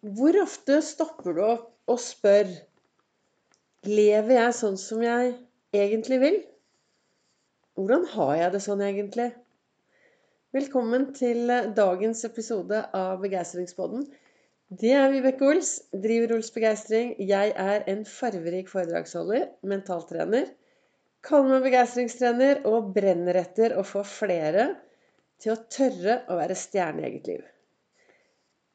Hvor ofte stopper du opp og spør Lever jeg sånn som jeg egentlig vil? Hvordan har jeg det sånn egentlig? Velkommen til dagens episode av Begeistringspodden. Det er Vibeke Ols, driver Ols Begeistring. Jeg er en farverik foredragsholder, mentaltrener. Kaller meg begeistringstrener og brenner etter å få flere til å tørre å være stjerne i eget liv.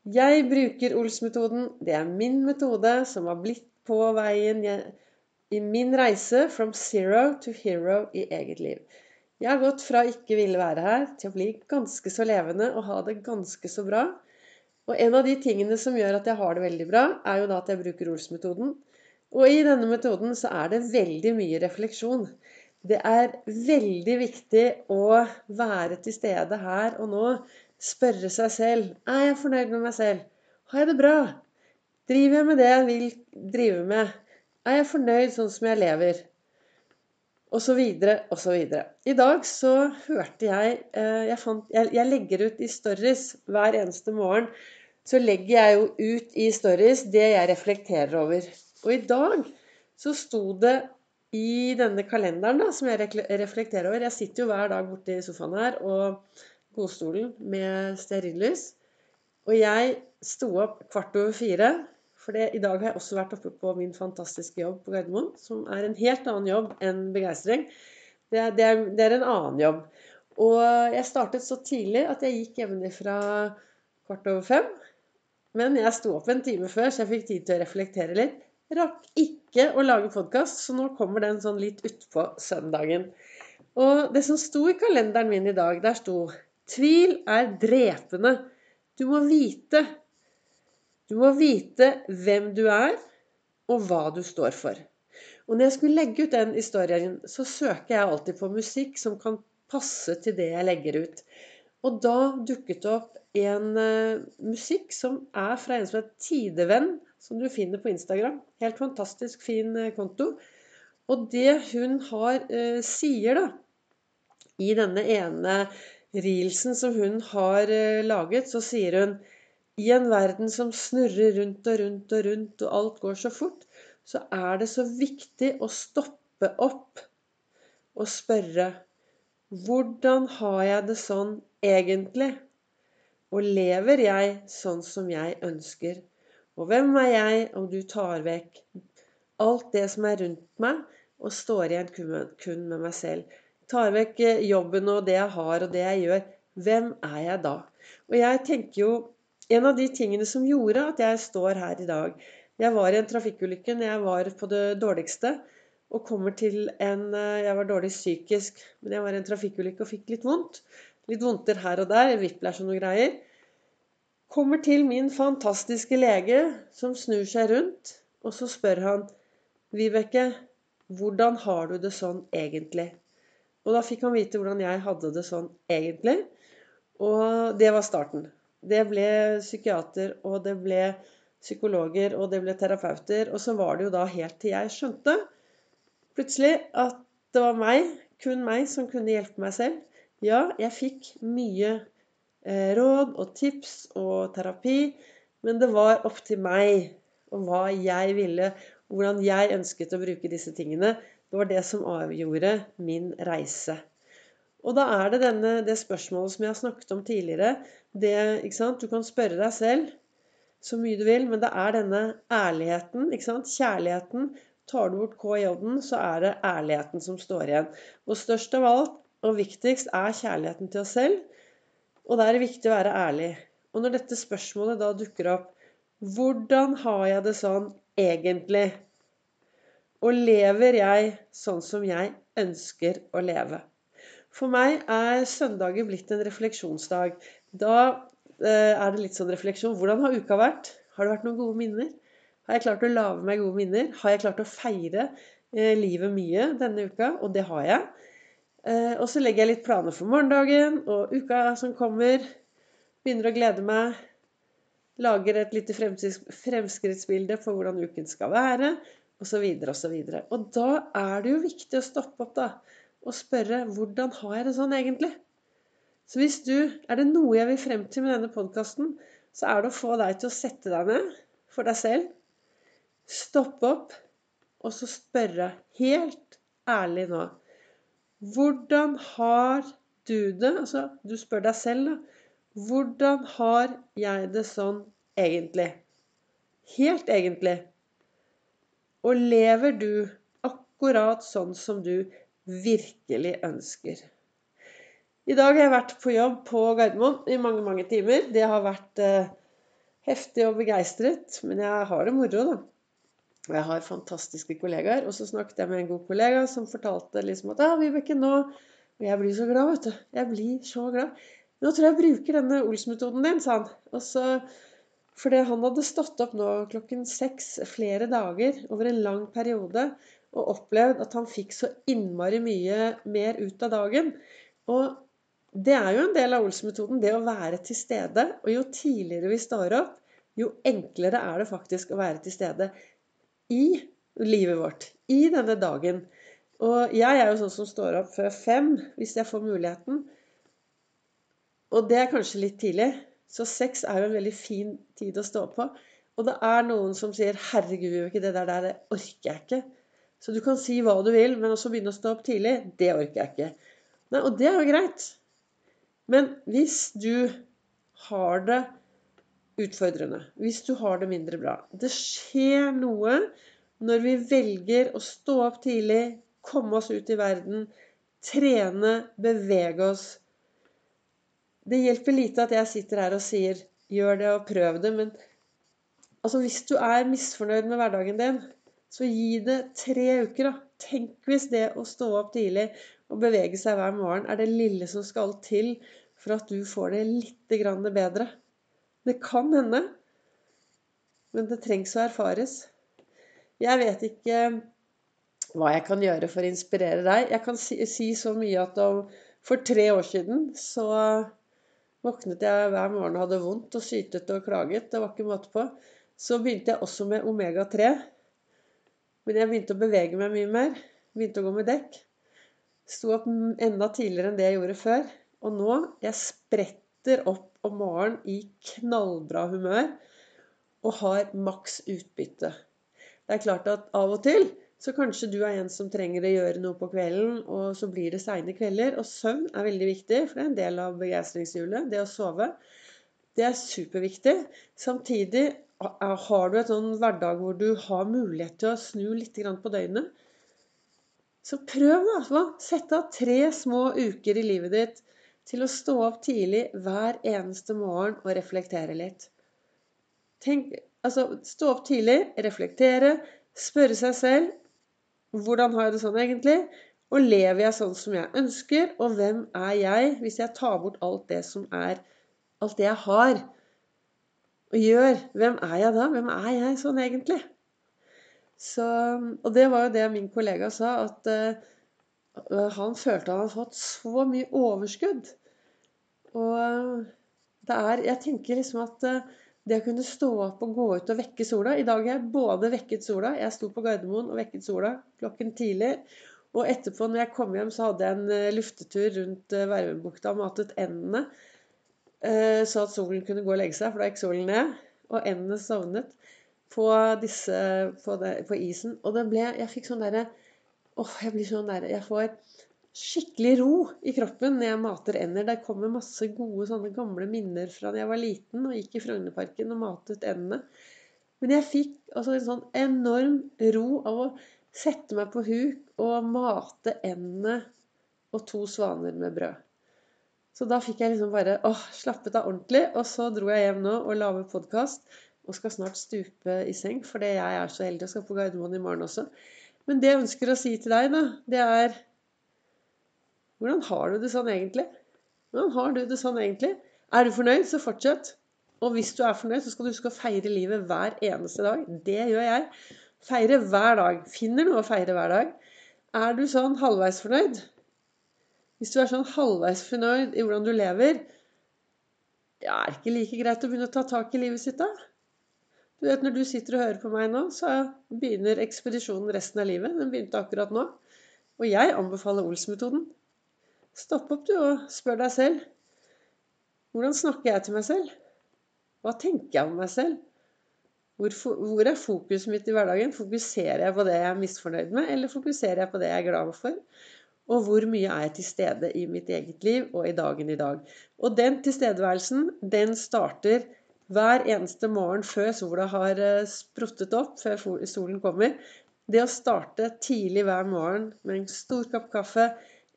Jeg bruker Ols-metoden. Det er min metode som har blitt på veien i min reise from zero to hero i eget liv. Jeg har gått fra ikke ville være her til å bli ganske så levende og ha det ganske så bra. Og en av de tingene som gjør at jeg har det veldig bra, er jo da at jeg bruker Ols-metoden. Og i denne metoden så er det veldig mye refleksjon. Det er veldig viktig å være til stede her og nå spørre seg selv Er jeg fornøyd med meg selv? Har jeg det bra? Driver jeg med det jeg vil drive med? Er jeg fornøyd sånn som jeg lever? Og så videre, og så videre. I dag så hørte jeg eh, jeg, fant, jeg jeg, legger ut i stories hver eneste morgen. Så legger jeg jo ut i stories det jeg reflekterer over. Og i dag så sto det i denne kalenderen da, som jeg reflekterer over Jeg sitter jo hver dag borte i sofaen her og godstolen med stearinlys. Og jeg sto opp kvart over fire. For det, i dag har jeg også vært oppe på min fantastiske jobb på Gardermoen. Som er en helt annen jobb enn begeistring. Det, det, det, er en annen jobb. Og jeg startet så tidlig at jeg gikk hjemmefra kvart over fem. Men jeg sto opp en time før, så jeg fikk tid til å reflektere litt. Rakk ikke å lage podkast, så nå kommer den sånn litt utpå søndagen. Og det som sto i kalenderen min i dag, der sto Tvil er drepende. Du må vite. Du må vite hvem du er, og hva du står for. Og når jeg skulle legge ut den historien, så søker jeg alltid på musikk som kan passe til det jeg legger ut. Og da dukket det opp en uh, musikk som er fra en som heter Tidevenn, som du finner på Instagram. Helt fantastisk fin uh, konto. Og det hun har, uh, sier da, i denne ene reelsen som hun har eh, laget, så sier hun i en verden som snurrer rundt og rundt og rundt, og alt går så fort, så er det så viktig å stoppe opp og spørre Hvordan har jeg det sånn egentlig? Og lever jeg sånn som jeg ønsker? Og hvem er jeg om du tar vekk alt det som er rundt meg, og står igjen kun med meg selv? Tar vekk eh, jobben og det jeg har og det jeg gjør, hvem er jeg da? Og jeg tenker jo En av de tingene som gjorde at jeg står her i dag Jeg var i en trafikkulykke når jeg var på det dårligste. Og kommer til en eh, Jeg var dårlig psykisk, men jeg var i en trafikkulykke og fikk litt vondt. Litt vondter her og der. Whiplash og noe greier. Kommer til min fantastiske lege, som snur seg rundt, og så spør han Vibeke, hvordan har du det sånn egentlig? Og da fikk han vite hvordan jeg hadde det sånn egentlig. Og det var starten. Det ble psykiater, og det ble psykologer, og det ble terapeuter. Og så var det jo da helt til jeg skjønte plutselig at det var meg, kun meg, som kunne hjelpe meg selv. Ja, jeg fikk mye eh, råd og tips og terapi, men det var opp til meg og hva jeg ville, hvordan jeg ønsket å bruke disse tingene det var det som avgjorde min reise. Og da er det denne, det spørsmålet som jeg har snakket om tidligere det, Du kan spørre deg selv så mye du vil, men det er denne ærligheten. Kjærligheten. Tar du bort KJ-en, så er det ærligheten som står igjen. Og størst av alt og viktigst er kjærligheten til oss selv. Og da er det viktig å være ærlig. Og når dette spørsmålet da dukker opp Hvordan har jeg det sånn egentlig? Og lever jeg sånn som jeg ønsker å leve? For meg er søndagen blitt en refleksjonsdag. Da eh, er det litt sånn refleksjon. Hvordan har uka vært? Har det vært noen gode minner? Har jeg klart å lage meg gode minner? Har jeg klart å feire eh, livet mye denne uka? Og det har jeg. Eh, og så legger jeg litt planer for morgendagen og uka som kommer. Begynner å glede meg. Lager et lite fremskrittsbilde for hvordan uken skal være osv. osv. Og, og da er det jo viktig å stoppe opp da, og spørre hvordan har jeg det sånn egentlig? Så hvis du Er det noe jeg vil frem til med denne podkasten, så er det å få deg til å sette deg ned for deg selv. Stoppe opp, og så spørre helt ærlig nå Hvordan har du det? Altså, du spør deg selv, da. Hvordan har jeg det sånn egentlig? Helt egentlig. Og lever du akkurat sånn som du virkelig ønsker? I dag har jeg vært på jobb på Gardermoen i mange, mange timer. Det har vært eh, heftig og begeistret, men jeg har det moro, da. Og jeg har fantastiske kollegaer. Og så snakket jeg med en god kollega som fortalte liksom at ja, Vibeke, nå Og jeg blir så glad, vet du. Jeg blir så glad. Nå tror jeg jeg bruker denne Ols-metoden din, sa han. Og så, fordi han hadde stått opp nå klokken seks flere dager over en lang periode og opplevd at han fikk så innmari mye mer ut av dagen. Og det er jo en del av Ols-metoden, det å være til stede. Og jo tidligere vi står opp, jo enklere er det faktisk å være til stede i livet vårt. I denne dagen. Og jeg er jo sånn som står opp før fem, hvis jeg får muligheten. Og det er kanskje litt tidlig. Så seks er jo en veldig fin tid å stå på. Og det er noen som sier 'herregud, det der, der det orker jeg ikke'. Så du kan si hva du vil, men også begynne å stå opp tidlig, det orker jeg ikke. Nei, og det er jo greit. Men hvis du har det utfordrende, hvis du har det mindre bra Det skjer noe når vi velger å stå opp tidlig, komme oss ut i verden, trene, bevege oss. Det hjelper lite at jeg sitter her og sier 'gjør det og prøv det', men altså, hvis du er misfornøyd med hverdagen din, så gi det tre uker. da. Tenk hvis det å stå opp tidlig og bevege seg hver morgen er det lille som skal til for at du får det litt bedre. Det kan hende, men det trengs å erfares. Jeg vet ikke hva jeg kan gjøre for å inspirere deg. Jeg kan si, si så mye at om, for tre år siden så våknet jeg hver morgen og hadde vondt og sytet og klaget. Det var ikke måte på. Så begynte jeg også med omega-3. Men jeg begynte å bevege meg mye mer. Begynte å gå med dekk. Sto opp enda tidligere enn det jeg gjorde før. Og nå jeg spretter opp om morgenen i knallbra humør og har maks utbytte. Det er klart at av og til så kanskje du er en som trenger å gjøre noe på kvelden, og så blir det seine kvelder. Og søvn er veldig viktig, for det er en del av begeistringshjulet. Det å sove. Det er superviktig. Samtidig har du et sånn hverdag hvor du har mulighet til å snu litt på døgnet, så prøv, da. Sett av tre små uker i livet ditt til å stå opp tidlig hver eneste morgen og reflektere litt. Tenk, altså, stå opp tidlig, reflektere, spørre seg selv hvordan har jeg det sånn egentlig? Og lever jeg sånn som jeg ønsker? Og hvem er jeg hvis jeg tar bort alt det som er Alt det jeg har og gjør? Hvem er jeg da? Hvem er jeg sånn egentlig? Så, og det var jo det min kollega sa, at uh, han følte han hadde fått så mye overskudd. Og det er Jeg tenker liksom at uh, det å kunne stå opp og gå ut og vekke sola I dag har jeg både vekket sola Jeg sto på Gardermoen og vekket sola klokken tidlig. Og etterpå, når jeg kom hjem, så hadde jeg en uh, luftetur rundt uh, Vervebukta og matet endene. så at solen kunne gå og legge seg, for da gikk solen ned. Og endene sovnet på, disse, på, det, på isen. Og det ble Jeg fikk sånn derre Åh, jeg blir sånn derre Jeg får skikkelig ro i kroppen når jeg mater ender. Der kommer masse gode sånne gamle minner fra da jeg var liten og gikk i Frognerparken og matet endene. Men jeg fikk altså en sånn enorm ro av å sette meg på huk og mate endene og to svaner med brød. Så da fikk jeg liksom bare åh, slappet av ordentlig. Og så dro jeg hjem nå og lager podkast og skal snart stupe i seng, fordi jeg er så heldig og skal på Gardermoen i morgen også. Men det jeg ønsker å si til deg, da, det er Hvordan har du det sånn egentlig? Hvordan har du det sånn egentlig? Er du fornøyd, så fortsett. Og hvis du er fornøyd, så skal du huske å feire livet hver eneste dag. Det gjør jeg. Feire hver dag. Finner noe å feire hver dag. Er du sånn halvveis fornøyd? Hvis du er sånn halvveis fornøyd i hvordan du lever, det er ikke like greit å begynne å ta tak i livet sitt da? Du vet, Når du sitter og hører på meg nå, så begynner ekspedisjonen resten av livet. Den begynte akkurat nå. Og jeg anbefaler Ols-metoden. Stopp opp, du, og spør deg selv. Hvordan snakker jeg til meg selv? Hva tenker jeg om meg selv? Hvor, hvor er fokuset mitt i hverdagen? Fokuserer jeg på det jeg er misfornøyd med, eller fokuserer jeg på det jeg er glad for? Og hvor mye er jeg til stede i mitt eget liv og i dagen i dag? Og den tilstedeværelsen, den starter hver eneste morgen før sola har eh, spruttet opp, før solen kommer. Det å starte tidlig hver morgen med en stor kopp kaffe,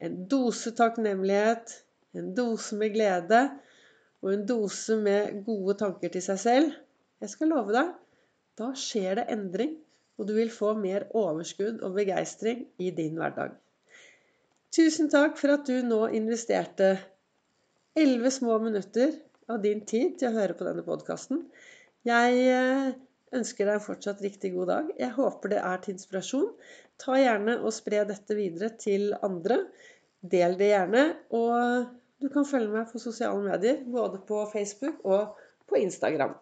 en dose takknemlighet, en dose med glede og en dose med gode tanker til seg selv Jeg skal love deg, da skjer det endring, og du vil få mer overskudd og begeistring i din hverdag. Tusen takk for at du nå investerte elleve små minutter av din tid til å høre på denne podkasten. Jeg eh, ønsker deg en fortsatt riktig god dag. Jeg håper det er til inspirasjon. Ta gjerne og spre dette videre til andre. Del det gjerne. Og du kan følge meg på sosiale medier, både på Facebook og på Instagram.